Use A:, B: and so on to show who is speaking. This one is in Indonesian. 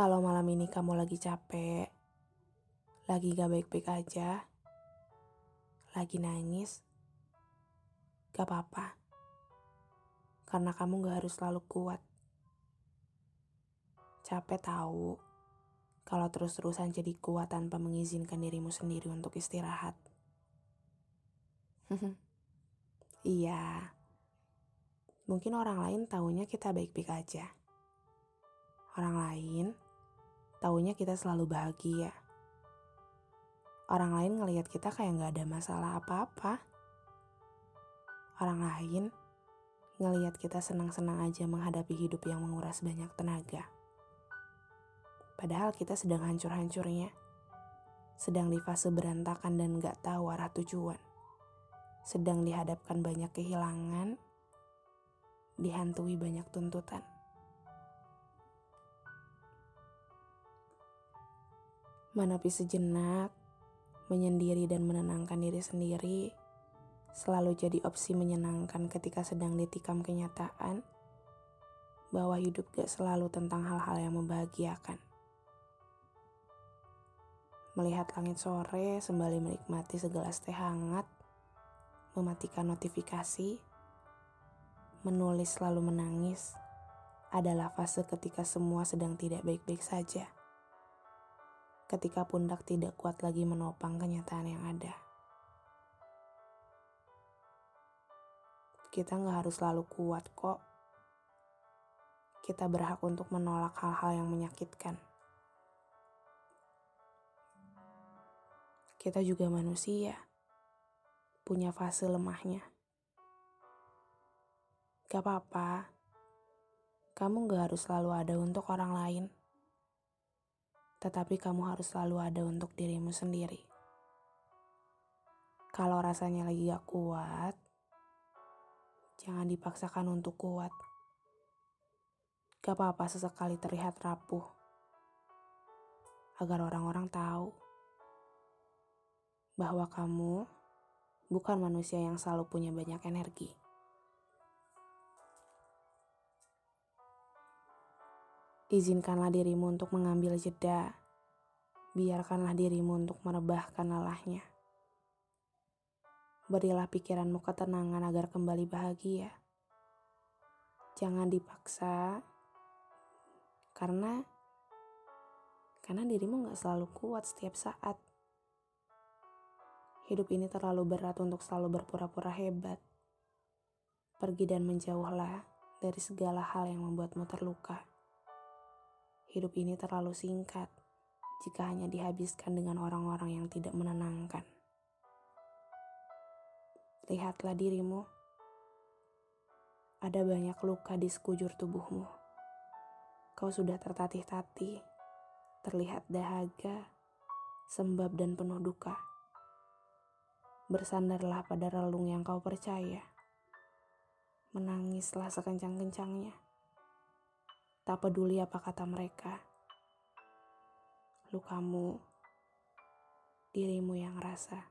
A: Kalau malam ini kamu lagi capek, lagi gak baik-baik aja, lagi nangis, gak apa-apa. Karena kamu gak harus selalu kuat. Capek tahu kalau terus-terusan jadi kuat tanpa mengizinkan dirimu sendiri untuk istirahat. iya. Mungkin orang lain taunya kita baik-baik aja. Orang lain taunya kita selalu bahagia. Orang lain ngelihat kita kayak gak ada masalah apa-apa. Orang lain ngelihat kita senang-senang aja menghadapi hidup yang menguras banyak tenaga. Padahal kita sedang hancur-hancurnya. Sedang di fase berantakan dan gak tahu arah tujuan. Sedang dihadapkan banyak kehilangan, dihantui banyak tuntutan. Menepi sejenak, menyendiri dan menenangkan diri sendiri selalu jadi opsi menyenangkan ketika sedang ditikam kenyataan bahwa hidup gak selalu tentang hal-hal yang membahagiakan. Melihat langit sore sembali menikmati segelas teh hangat, mematikan notifikasi, menulis lalu menangis adalah fase ketika semua sedang tidak baik-baik saja ketika pundak tidak kuat lagi menopang kenyataan yang ada. Kita nggak harus selalu kuat kok. Kita berhak untuk menolak hal-hal yang menyakitkan. Kita juga manusia, punya fase lemahnya. Gak apa-apa, kamu gak harus selalu ada untuk orang lain tetapi kamu harus selalu ada untuk dirimu sendiri. Kalau rasanya lagi gak kuat, jangan dipaksakan untuk kuat. Gak apa-apa sesekali terlihat rapuh, agar orang-orang tahu bahwa kamu bukan manusia yang selalu punya banyak energi. Izinkanlah dirimu untuk mengambil jeda. Biarkanlah dirimu untuk merebahkan lelahnya. Berilah pikiranmu ketenangan agar kembali bahagia. Jangan dipaksa, karena karena dirimu gak selalu kuat setiap saat. Hidup ini terlalu berat untuk selalu berpura-pura hebat. Pergi dan menjauhlah dari segala hal yang membuatmu terluka. Hidup ini terlalu singkat jika hanya dihabiskan dengan orang-orang yang tidak menenangkan. Lihatlah dirimu. Ada banyak luka di sekujur tubuhmu. Kau sudah tertatih-tatih, terlihat dahaga, sembab dan penuh duka. Bersandarlah pada relung yang kau percaya. Menangislah sekencang-kencangnya Tak peduli apa kata mereka. Lukamu, dirimu yang rasa.